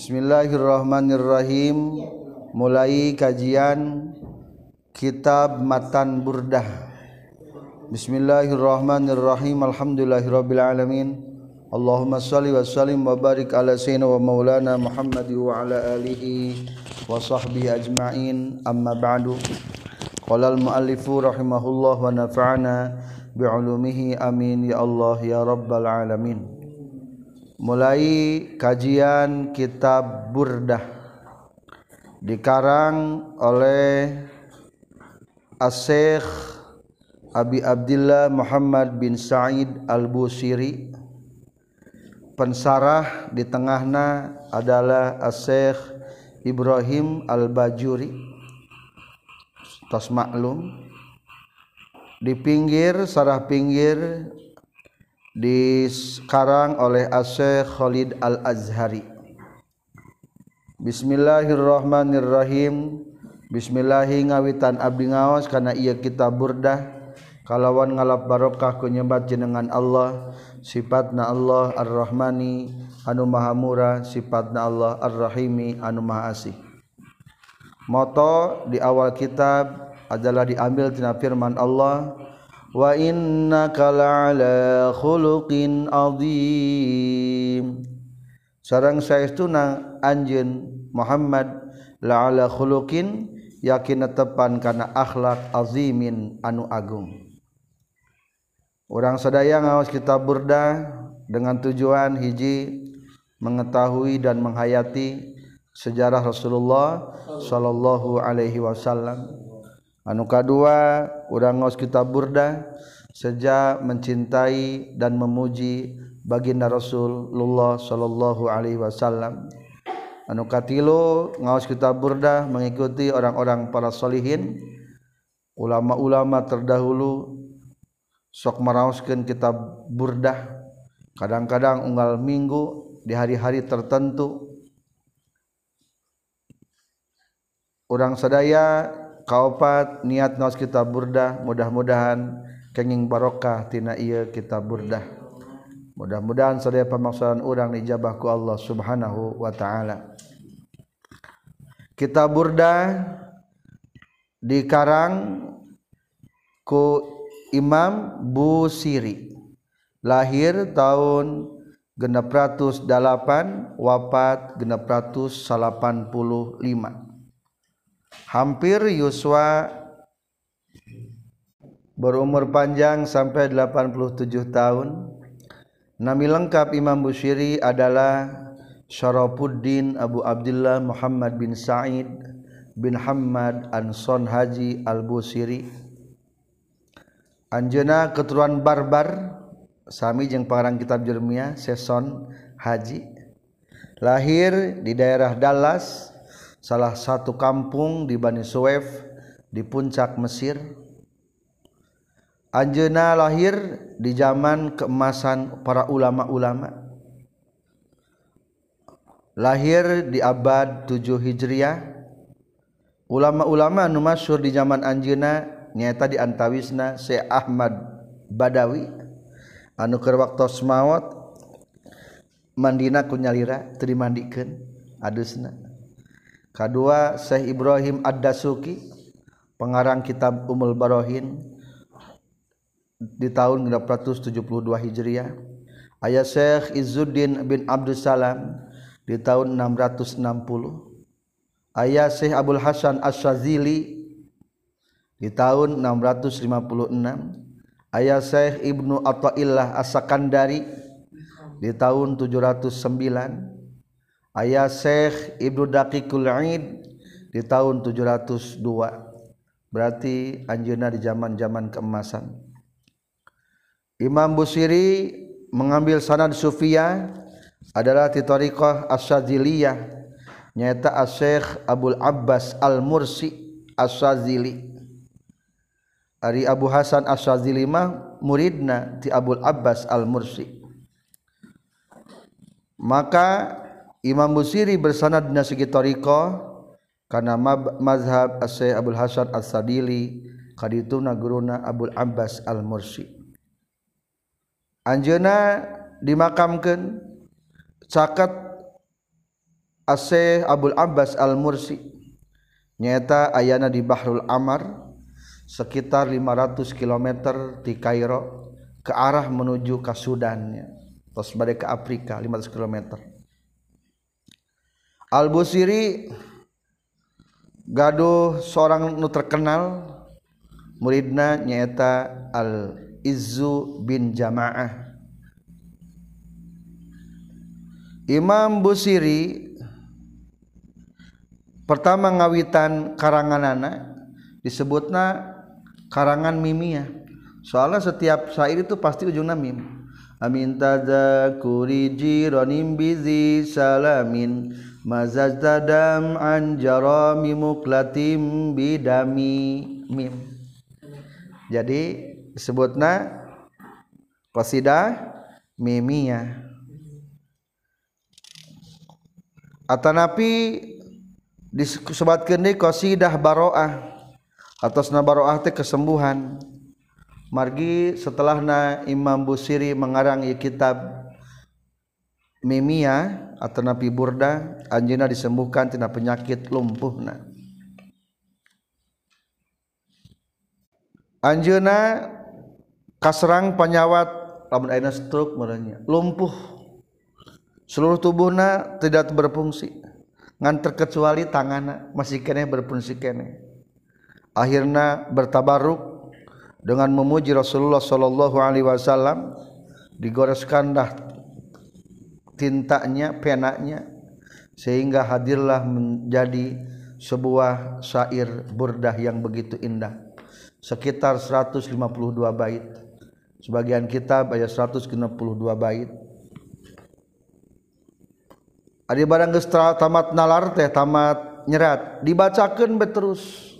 Bismillahirrohmanirrrahim mulai kajian kitab matan burdah. Bismillahirrohmanirrrahim Alhamdulillahirobbil alamin Allahumma shalli wa sallim wa barik ala sayyidina wa maulana Muhammad wa ala alihi wa sahbihi ajma'in. Amma ba'du. Qala al muallifu rahimahullah wa nafa'ana bi'ulumihi amin. Ya Allah ya rabbal alamin mulai kajian kitab Burdah. Dikarang oleh Asyikh Abi Abdullah Muhammad bin Sa'id Al-Busiri. Pensarah di tengahna adalah Asyikh Ibrahim Al-Bajuri. Tos maklum. Di pinggir sarah pinggir dikarang oleh Asy Khalid Al Azhari Bismillahirrohmanirrohim Bismillahi ngawitan abdi ngaos karena ia kita burdah. Kalawan ngalap barokah kunyebat jenengan Allah. Sifatna Allah ar-Rahmani anu maha murah. Sifatna Allah ar-Rahimi anu maha asih. Moto di awal kitab adalah diambil tina firman Allah. wa innaka la'ala khuluqin azim. Sareng saestuna anjeun Muhammad la'ala khuluqin yakin tepan kana akhlak azimin anu agung. Orang sadaya ngawas kitab burda dengan tujuan hiji mengetahui dan menghayati sejarah Rasulullah sallallahu alaihi wasallam. Anuka kedua udah ngos kita burda sejak mencintai dan memuji baginda Rasulullah Shallallahu Alaihi Wasallam. Anukatilu ngaos kita burda mengikuti orang-orang para solihin ulama-ulama terdahulu sok merauskan kita burdah kadang-kadang unggal minggu di hari-hari tertentu. Orang sadaya kaupat niat naos kita burdah mudah-mudahan kenging barokah tina iya kita burdah. Mudah-mudahan sadaya pamaksudaan orang dijabah ku Allah subhanahu wa ta'ala. Kita burdah dikarang ku Imam Busiri. Lahir tahun genep ratus delapan wafat genep ratus salapan puluh lima hampir Yuswa berumur panjang sampai 87 tahun. Nami lengkap Imam Busyiri adalah Syarafuddin Abu Abdullah Muhammad bin Sa'id bin Hamad Anson Haji Al-Busiri. Anjena keturunan barbar sami jeung parang kitab Jeremia Seson Haji. Lahir di daerah Dallas salah satu kampung di Bani Suef di puncak Mesir. Anjena lahir di zaman keemasan para ulama-ulama. Lahir di abad 7 Hijriah. Ulama-ulama nu masyhur di zaman anjeuna nyata di antawisna Syekh Ahmad Badawi. Anu keur waktos maot mandina kunyalira teu dimandikeun adusna. Kedua Syekh Ibrahim Ad-Dasuki pengarang kitab Umul Barohin di tahun 672 Hijriah. Ayah Syekh Izzuddin bin Abdul Salam di tahun 660. Ayah Syekh Abdul Hasan Asyazili di tahun 656. Ayah Syekh Ibnu Athaillah As-Sakandari di tahun 709. Ayah Syekh Ibnu Daqiqul Aid di tahun 702 berarti anjeunna di zaman-zaman keemasan. Imam Busiri mengambil sanad Sufiyah adalah di tariqah Asyadziliyah nyata Asy-Syaikh Abdul Abbas Al-Mursi Asyadzili Ari Abu Hasan Asyadzili mah muridna ti Abdul Abbas Al-Mursi. Maka Imam Busiri bersanad dina segi tariqah kana mazhab Syekh Abdul Hasan As-Sadili kadituna guruna Abdul Abbas Al-Mursi. Anjeuna dimakamkeun caket Asy Abdul Abbas Al-Mursi. Nyata ayana di Bahrul Amar sekitar 500 km di Kairo ke arah menuju ke Sudannya terus balik ke Afrika 500 km Al-Busiri gaduh seorang nu terkenal muridna nyata Al-Izzu bin Jamaah. Imam Busiri pertama ngawitan karangan anak disebutna karangan mimia soalnya setiap syair itu pasti ujungnya mim. Amin tadzakuri jironim bizi salamin mazazdadam an jarami muklatim bidami mim. Jadi disebutna qasidah mimia. Atanapi disebutkan di qasidah baroah. Atas na baroah teh kesembuhan. Margi setelahna Imam Busiri mengarang kitab mimia atau nabi burda anjina disembuhkan tina penyakit lumpuhna. Anjeuna kasrang penyawat lamun ayeuna stroke merenya lumpuh. Seluruh tubuhna tidak berfungsi ngan terkecuali tangan masih kene berfungsi kene akhirnya bertabaruk dengan memuji Rasulullah Shallallahu Alaihi Wasallam digoreskan dah tintanya penanya sehingga hadirlah menjadi sebuah syair burdah yang begitu indah. Sekitar 152 bait. Sebagian kitab ayat 152 bait. Barang tamat nalar teh tamat nyerat. Dibacakan beterus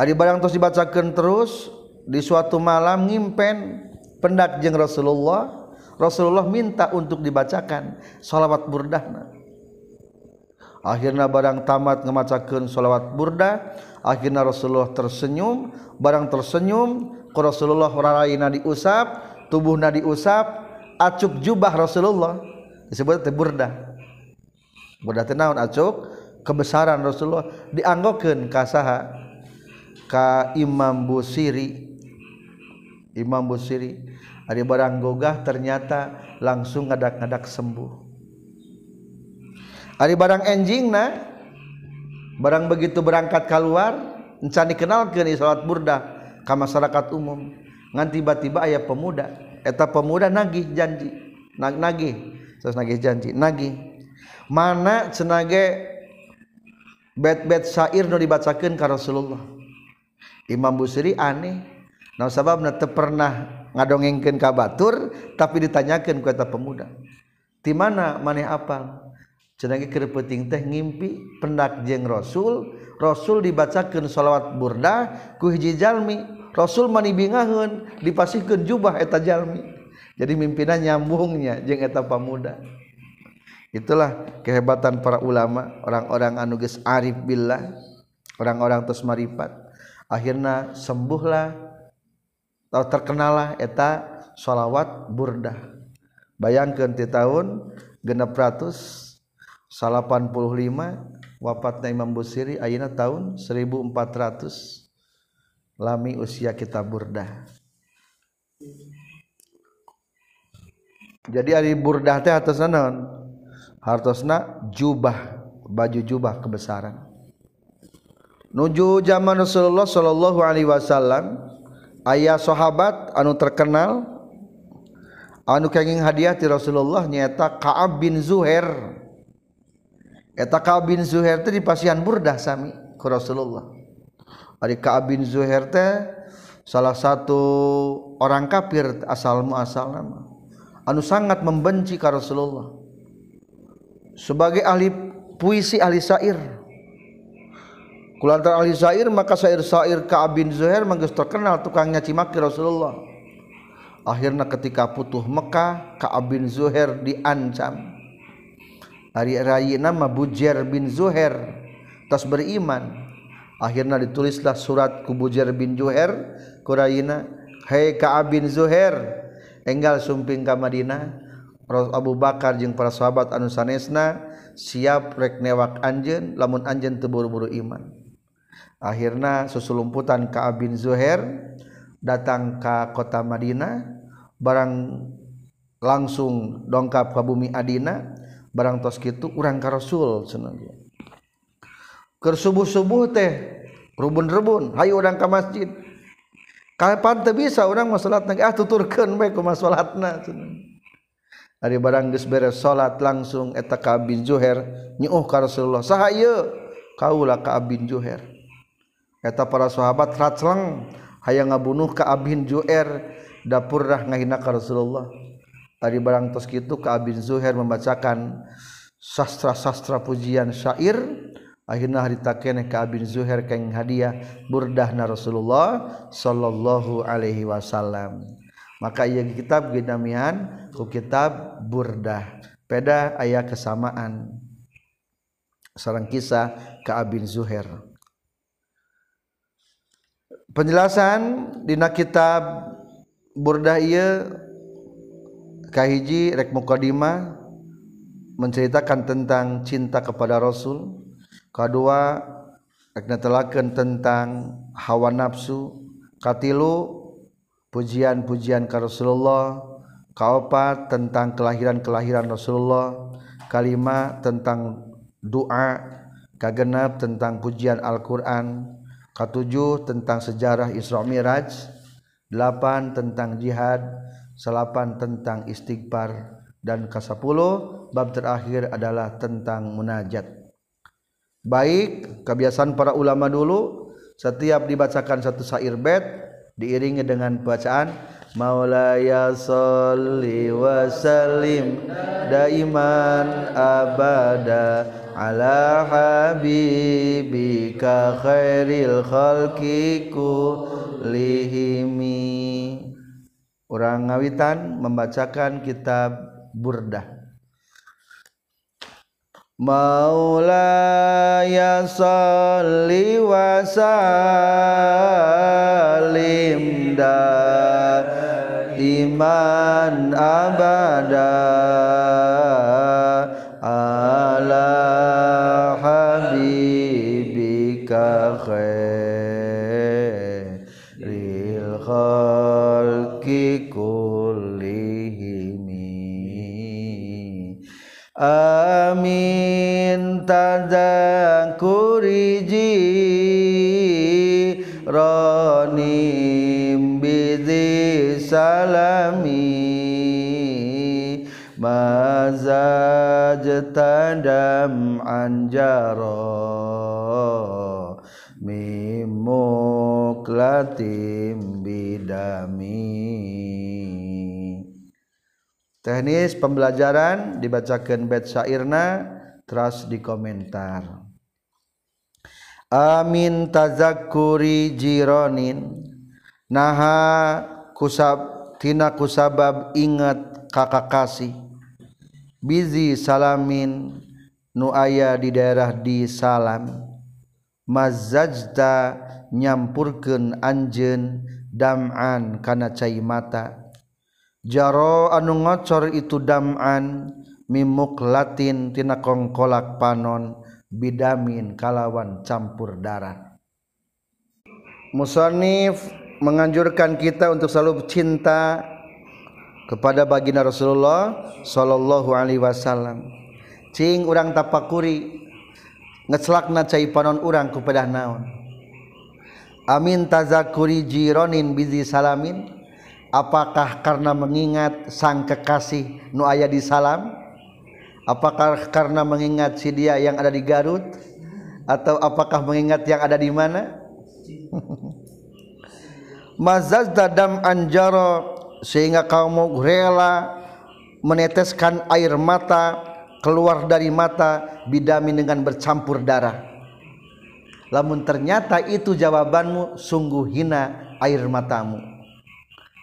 Adi barang terus dibacakan terus di suatu malam ngimpen pendak jeng Rasulullah Rasulullah minta untuk dibacakan sholawat burdahna. Akhirnya barang tamat ngemacakan sholawat burda akhirnya Rasulullah tersenyum. Barang tersenyum ke Rasulullah raraina diusap tubuhna diusap acuk jubah Rasulullah. Disebut teh burda. Burda teh naon acuk? Kebesaran Rasulullah dianggokeun ka saha? Ka Imam Busiri. Imam Busiri. hari barang gogah ternyata langsung ngadak-ngadak sembuh. Hari barang enjingna barang begitu berangkat keluar encan dikenalkeun di salat burda ke masyarakat umum. Ngan tiba-tiba ayah pemuda eta pemuda nagih janji nag nagih terus nagih janji nagih. Mana cenage bet-bet syair nu dibacakan ke Rasulullah? Imam Busiri aneh nah sabab teu pernah ngadongengkeun ka batur tapi ditanyakeun ku eta pemuda. Di mana maneh apal? Cenah keur penting teh ngimpi pendak jeung rasul rasul dibacakeun shalawat burda ku hiji jalmi. Rasul mani bingaheun dipasihkeun jubah eta jalmi. Jadi mimpinan nyambungnya jeung eta pemuda. Itulah kehebatan para ulama orang-orang anuges arif billah orang-orang terus marifat akhirnya sembuhlah atau terkenalah eta sholawat burdah. Bayangkan di tahun genep ratus 85 wafatnya Imam Busiri ayana tahun 1400 lami usia kita burdah. Jadi hari burdah teh atas naon? Hartosna jubah baju jubah kebesaran. Nuju zaman Rasulullah Shallallahu Alaihi Wasallam ayah sahabat anu terkenal anu kenging hadiah ti Rasulullah nyata Ka'ab bin Zuhair. Eta Ka'ab bin Zuhair teh di Pasihan Burdah sami ku Rasulullah. Ari Ka'ab bin Zuhair teh salah satu orang kafir asal muasal nama. Anu sangat membenci ka Rasulullah. Sebagai ahli puisi ahli syair. kulantar ahli syair maka syair-syair Ka'ab bin Zuhair manggeus terkenal tukang nyaci maki Rasulullah. Akhirnya ketika putuh Mekah Ka'ab bin Zuhair diancam. Hari raya nama Bujair bin Zuhair tas beriman. Akhirnya ditulislah surat ku Bujair bin Zuhair kurayina Hei Ka'ab bin Zuhair enggal sumping ka Madinah. Abu Bakar jeung para sahabat anu sanesna siap rek newak anjeun lamun anjeun teu buru-buru iman. akhirnya susulumputan ka bin Zuhair datang ke kota Madinah. Barang langsung dongkap ke bumi Adina barang tos kitu urang ka Rasul senang ke subuh-subuh teh rubun-rebun hayu urang ka masjid. Kapan teu bisa urang mau salat ah tuturkeun bae kumaha salatna cenah Ari barang geus beres salat langsung eta ka bin Zuhair nyuh ka Rasulullah. Saha ieu? Kaula ka bin Zuhair. Eta para sahabat racleng hayang ngabunuh ka bin Zuhair dapurrah ngahina ka Rasulullah. Ari barang tos kitu ka bin Zuhair membacakan sastra-sastra pujian syair akhirnya hari keneh ka bin Zuhair kaing hadiah burdahna Rasulullah sallallahu alaihi wasallam. Maka ia kitab ginamian ku kitab burdah. Peda ayat kesamaan. Sarang kisah ke Abin Zuhair penjelasan Dina kitab Burdah Iye Kahiji Rek mukadimah menceritakan tentang cinta kepada Rasul. Kedua rek netelakeun tentang hawa nafsu. Katilu pujian-pujian ke Rasulullah. Kaopat tentang kelahiran-kelahiran Rasulullah. Kalima tentang doa. Kagenap tentang pujian Al-Quran. Ketujuh tentang sejarah Isra Miraj. Delapan tentang jihad. Selapan tentang istighfar. Dan ke sepuluh bab terakhir adalah tentang munajat. Baik kebiasaan para ulama dulu setiap dibacakan satu syair bed diiringi dengan bacaan Maulaya salli wa sallim daiman abada ala habibika khairil khalqi kullihimi. Orang ngawitan membacakan kitab Burdah. Maulaya salli wa sallim da iman abada salami mazaj tadam anjaro mimuklatim bidami. Teknis pembelajaran dibacakan bet syairna terus di komentar. Amin tazakuri jironin. Naha kusab tina kusabab ingat kakak kasih. Bizi salamin nu aya di daerah di salam. Mazajta nyampurkeun anjeun dam'an kana cai mata. Jaro anu ngocor itu dam'an mimuklatin tina kongkolak panon bidamin kalawan campur darah. Musonif menganjurkan kita untuk selalu cinta kepada baginda Rasulullah Shallallahu Alaihi Wasallam. Cing orang tapakuri ngecelakna cai panon orang kepada naon. Amin tazakuri jironin bizi salamin. Apakah karena mengingat sang kekasih nu aya di salam? Apakah karena mengingat si dia yang ada di Garut? Atau apakah mengingat yang ada di mana? Mazaz dadam anjaro sehingga kamu rela meneteskan air mata keluar dari mata bidami dengan bercampur darah. Lamun ternyata itu jawabanmu sungguh hina air matamu.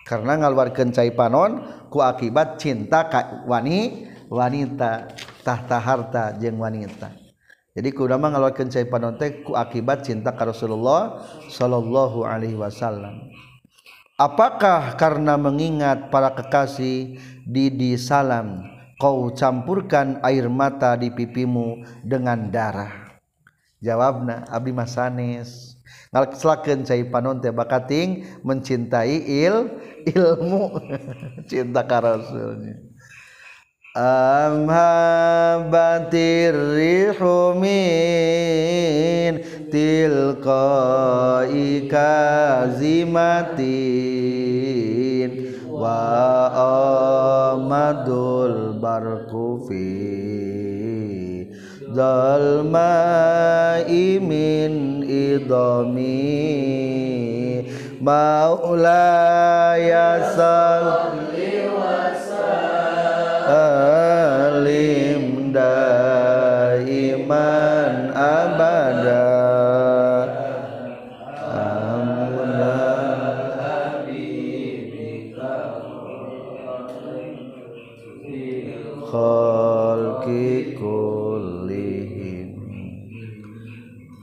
Karena ngaluarkeun cai panon ku akibat cinta ka wani wanitatahta harta jeng wanita jadi kudama ngalawakan cai panontek ku akibat cinta ka Rasulullah sallallahu alaihi wasallam Apakah karena mengingat para kekasih Didi salam kau campurkan air mata di pipimu dengan darah? Jawabna Abdi Masanes. Ngalakan cai panon teh bakating mencintai il ilmu. Cinta karasulnya am habatir rihu min tilqa ikazimatin wa amadul barku fi dalma imin idami maulaya salli wa salim daiman abada.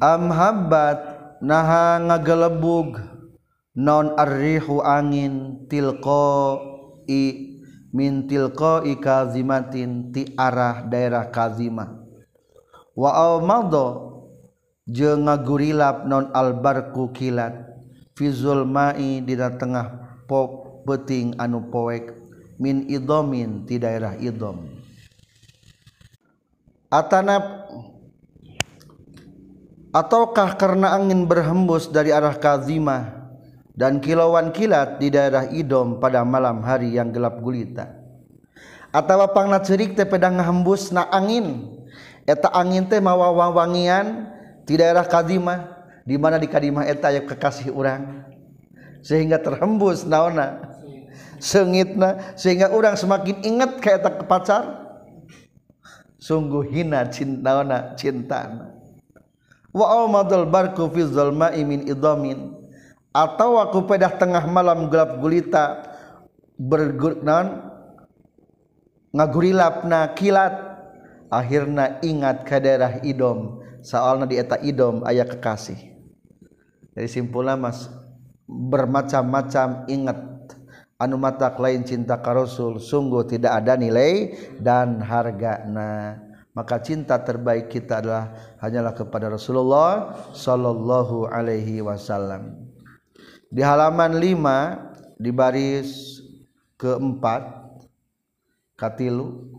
Amhabat naha ngagelebug. Non arrihu angin tilko i min tilko i kazimatin ti arah daerah kazimah wa maldo je ngagurilap non albarku kilat. Fi zulmai di tengah pop beting anu poek. Min idomin ti daerah idom atanap ataukah karena angin berhembus dari arah kazimah dan kilauan kilat di daerah Idom pada malam hari yang gelap gulita? Atau pangna cerik teh pedang ngahembus na angin eta angin teh mawa wangian di daerah kazimah di mana di kadimah eta yang kekasih orang sehingga terhembus naona. Sengitna sehingga orang semakin ingat kayak tak pacar. Sungguh hina cinta naona cinta. Wa amadul barku fi zalma'i min idamin. Atau aku pedah tengah malam gelap gulita bergurnan ngagurilapna kilat akhirna ingat ke daerah idom. Soalnya di eta idom ayah kekasih. Jadi simpulnya mas bermacam-macam ingat. Anu mata lain cinta ka Rasul sungguh tidak ada nilai dan harga nah maka cinta terbaik kita adalah hanyalah kepada Rasulullah sallallahu alaihi wasallam. Di halaman 5 di baris keempat katilu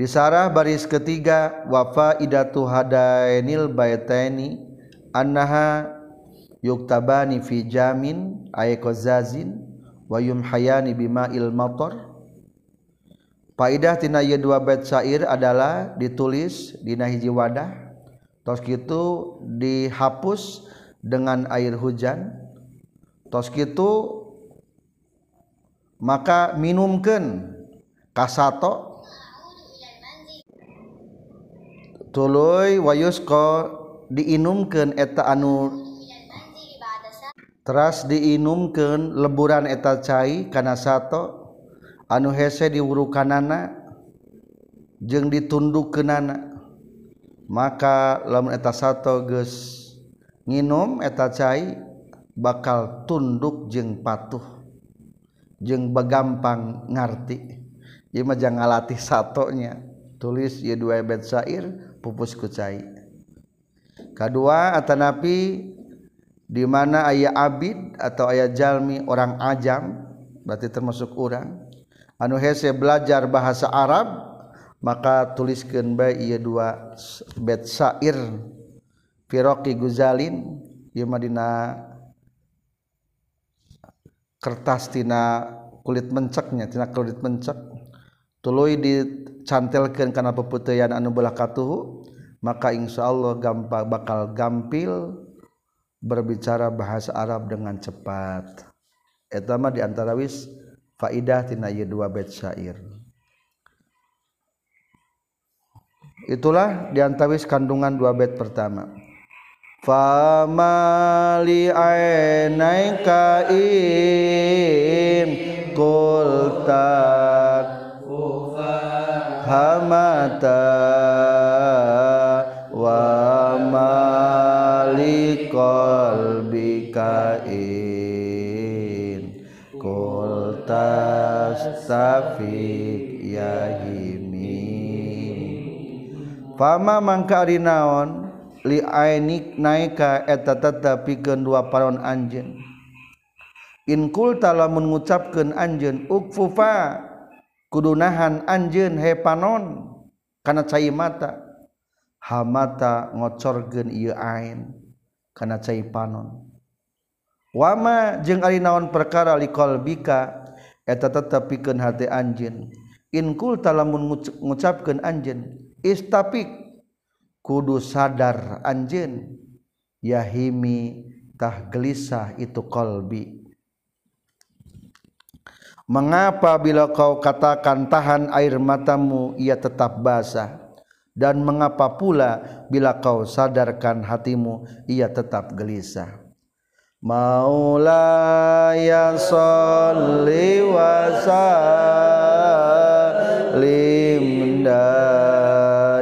di sarah baris ketiga wafa idatu hadainil baitaini annaha yuktabani fi jamin ayqazazin wa yumhayani bima'il matar Faidah tina ieu dua bait syair adalah ditulis dina hiji wadah tos kitu dihapus dengan air hujan tos kitu maka minumkeun kasato tuluy wayusko diinumkan eta anu teras diinumkan leburan eta cai karena satu anu hese diurukanana jeng ditunduk kenana maka lamun eta satu geus nginum eta cai bakal tunduk jeng patuh jeng begampang ngarti. Ieu mah jangan latih satonya. Tulis ieu dua bed syair pupus kucai kedua atanapi di mana ayah abid atau ayah jalmi orang ajam berarti termasuk orang anu hese belajar bahasa Arab maka tuliskan baik ia dua bet syair. Firaqi Guzalin di Madinah kertas tina kulit menceknya tina kulit mencek. Tuluy di dicantelkeun kana peputeuyan anu belah katuhu maka insyaallah gampang bakal gampil berbicara bahasa Arab dengan cepat. Eta mah di antara wis faidah tina dua bait syair. Itulah diantawis kandungan dua bait pertama. Famali ainaika in kultak hamata wa mali qalbika in kultak wastafiq ya himi fama mangka ari naon li ainik naika eta tetep pikeun dua paron anjeun. In kulta lamun ngucapkeun anjeun ukfufa kudunahan anjeun hepanon kana cai mata. Hamata ngocorkeun ieu ain kana cai panon. Wama jeung ari naon perkara liqalbika eta tetepikeun hate anjeun. In qulta lamun ngucapkeun anjeun istapik. Kudu sadar anjeun yahimi tah gelisah itu qalbi mengapa bila kau katakan tahan air matamu ia tetap basah? Dan mengapa pula bila kau sadarkan hatimu ia tetap gelisah? Maulaya salli wa sallim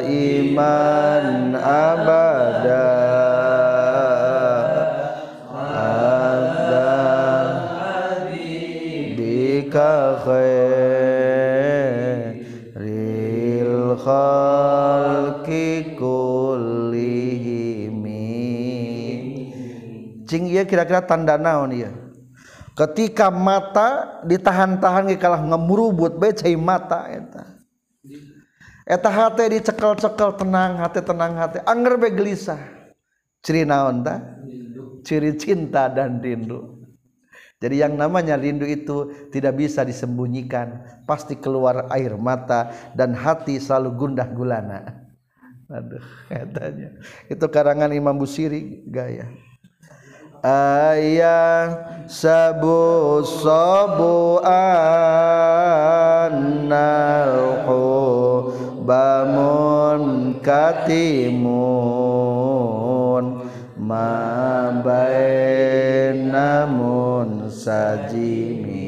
iman abada kullihim cing ieu kira-kira tanda naon ieu ketika mata ditahan-tahan kalah ngemurubut bae cai mata eta. Eta hati dicekel-cekel tenang hati tenang hati anger be gelisah. Ciri naon ta? Ciri cinta dan rindu. Jadi yang namanya rindu itu tidak bisa disembunyikan. Pasti keluar air mata dan hati selalu gundah gulana aduh katanya. Itu karangan Imam Busiri gaya. Ayah sabu sabu annal bamun katimun ma namun sajimin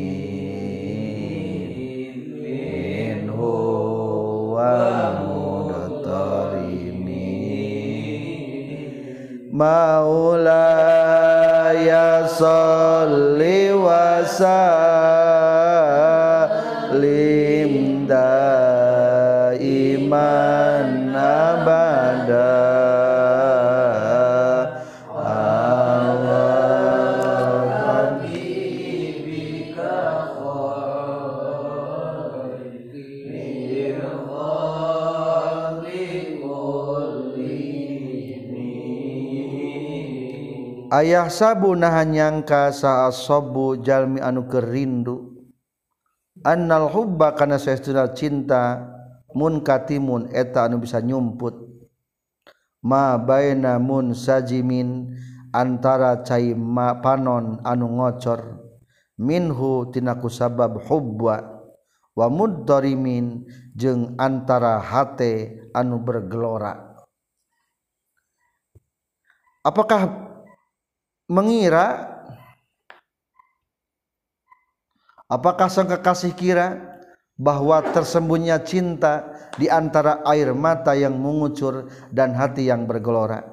maulaya salli wa wayah sabu nahan nyangka saat sobu jalmi anu kerindu annal hubba kana saestuna cinta munkatimun eta anu bisa nyumput. Ma baina mun sajimin antara cai ma panon anu ngocor. Minhu tinaku sabab hubba wa muddarimin jeung antara hate anu bergelora. Apakah mengira apakah sang kekasih kira bahwa tersembunyinya cinta di antara air mata yang mengucur dan hati yang bergelora.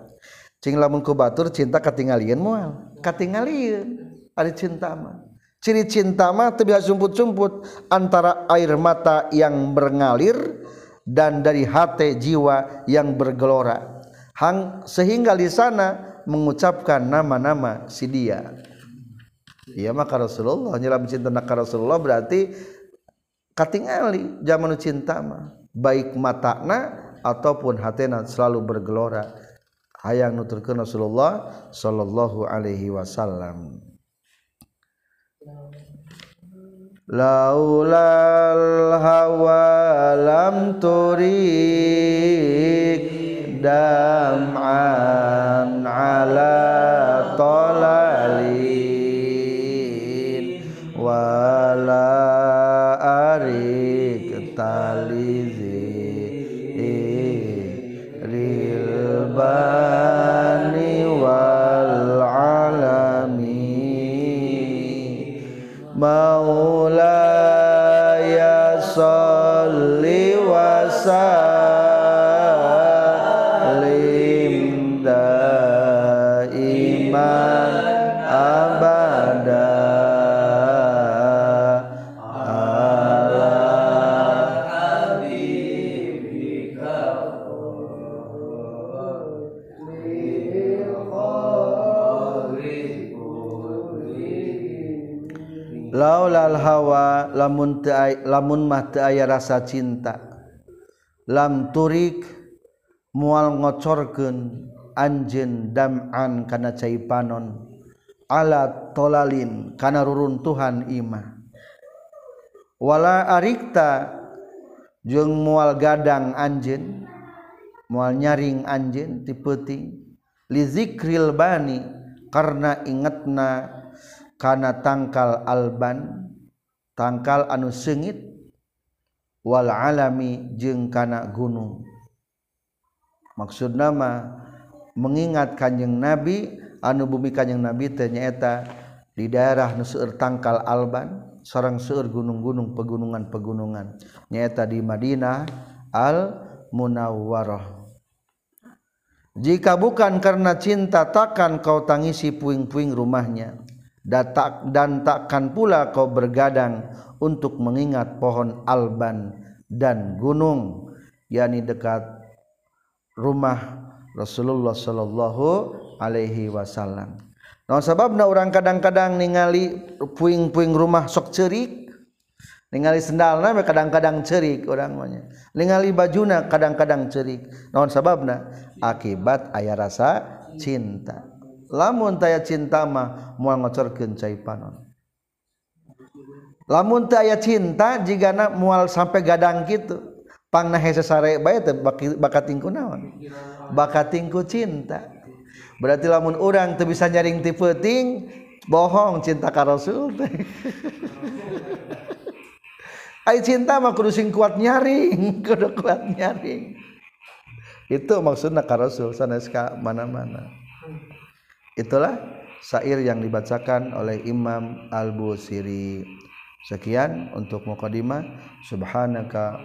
Cing lamun batur cinta katingalieun moal. Katingalieun ari cinta mah. Ciri cinta mah teu bisa sumput-sumput antara air mata yang mengalir dan dari hati jiwa yang bergelora. Hang sehingga di sana mengucapkan nama-nama si dia. Iya mah Rasulullah nyelam cinta nak Rasulullah berarti katingali zaman cinta mah. Baik matana ataupun hatena selalu bergelora. Hayang nuturkeun Rasulullah sallallahu alaihi wasallam. Laulal hawa lam turik dam'an ala talalin wala iman abada. Ala habibika laulal hawa lamun lamun mah teu aya rasa cinta. Lam turik mual ngocorkeun. anjin daman kana caipanon ala tolalin kana ruruntuhan imah. Wala arikta jeung mual gadang anjin mual nyaring anjin ti peuting li zikril bani karena ingetna kana tangkal alban tangkal anu sengit wal alami jeung kana gunung. Maksud nama mengingat kanjeng nabi anu bumi kanjeng nabi teh nyaeta di daerah nu seueur tangkal alban sareng seueur gunung-gunung pegunungan-pegunungan nyaeta di Madinah al Munawwarah jika bukan karena cinta takkan kau tangisi puing-puing rumahnya. Dan takkan pula kau bergadang untuk mengingat pohon alban dan gunung yakni dekat rumah Rasulullah Shallallahu Alaihi Wasallam. Nah, sababnya orang kadang-kadang ningali puing-puing rumah sok cerik ningali sendalna kadang-kadang cerik orangnya ningali bajuna kadang-kadang cerik. Naon sababna akibat ayah rasa cinta. Lamun taya cinta mah mual ngocorkeun cai panon. Lamun taya cinta jigana mual sampai gadang gitu pang nah sesare bae teh bakat tingku naon? Bakat tingku cinta. Berarti lamun orang teu bisa nyaring ti peuting bohong cinta ka rasul teh. Ai cinta mah kudu sing kuat nyaring, kudu kuat nyaring. Itu maksudna ka Rasul sanes ka mana-mana. itulah syair yang dibacakan oleh Imam Al-Busiri. Sekian untuk mukadimah subhanaka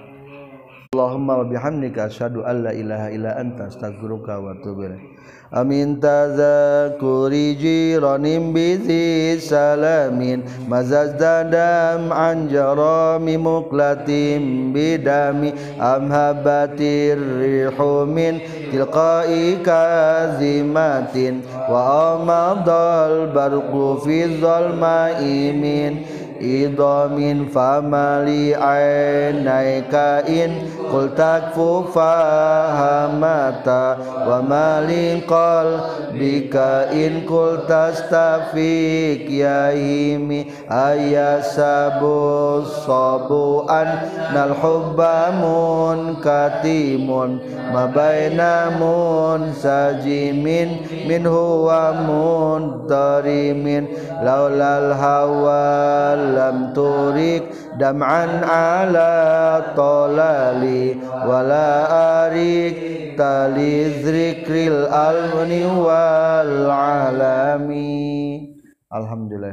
Allahumma wa bihamdika asyhadu an la ilaha illa anta astaghfiruka wa atubu ilaik amin tazakuri jiranim bizi salamin mazazdadam an jarami muklatim bidami amhabatir rihumin tilqai kazimatin wa amadal barqu fi zalmaimin idamin famali ainaika in qul takfu fahamata wa malin qalbika in qul tastafik ya ayasabu sabuan nal hubba munkatimun mabaina sajimin min huwa muntarimin laulal hawa lam turik dam'an ala tolali wala arik tali zikril alhamdulillah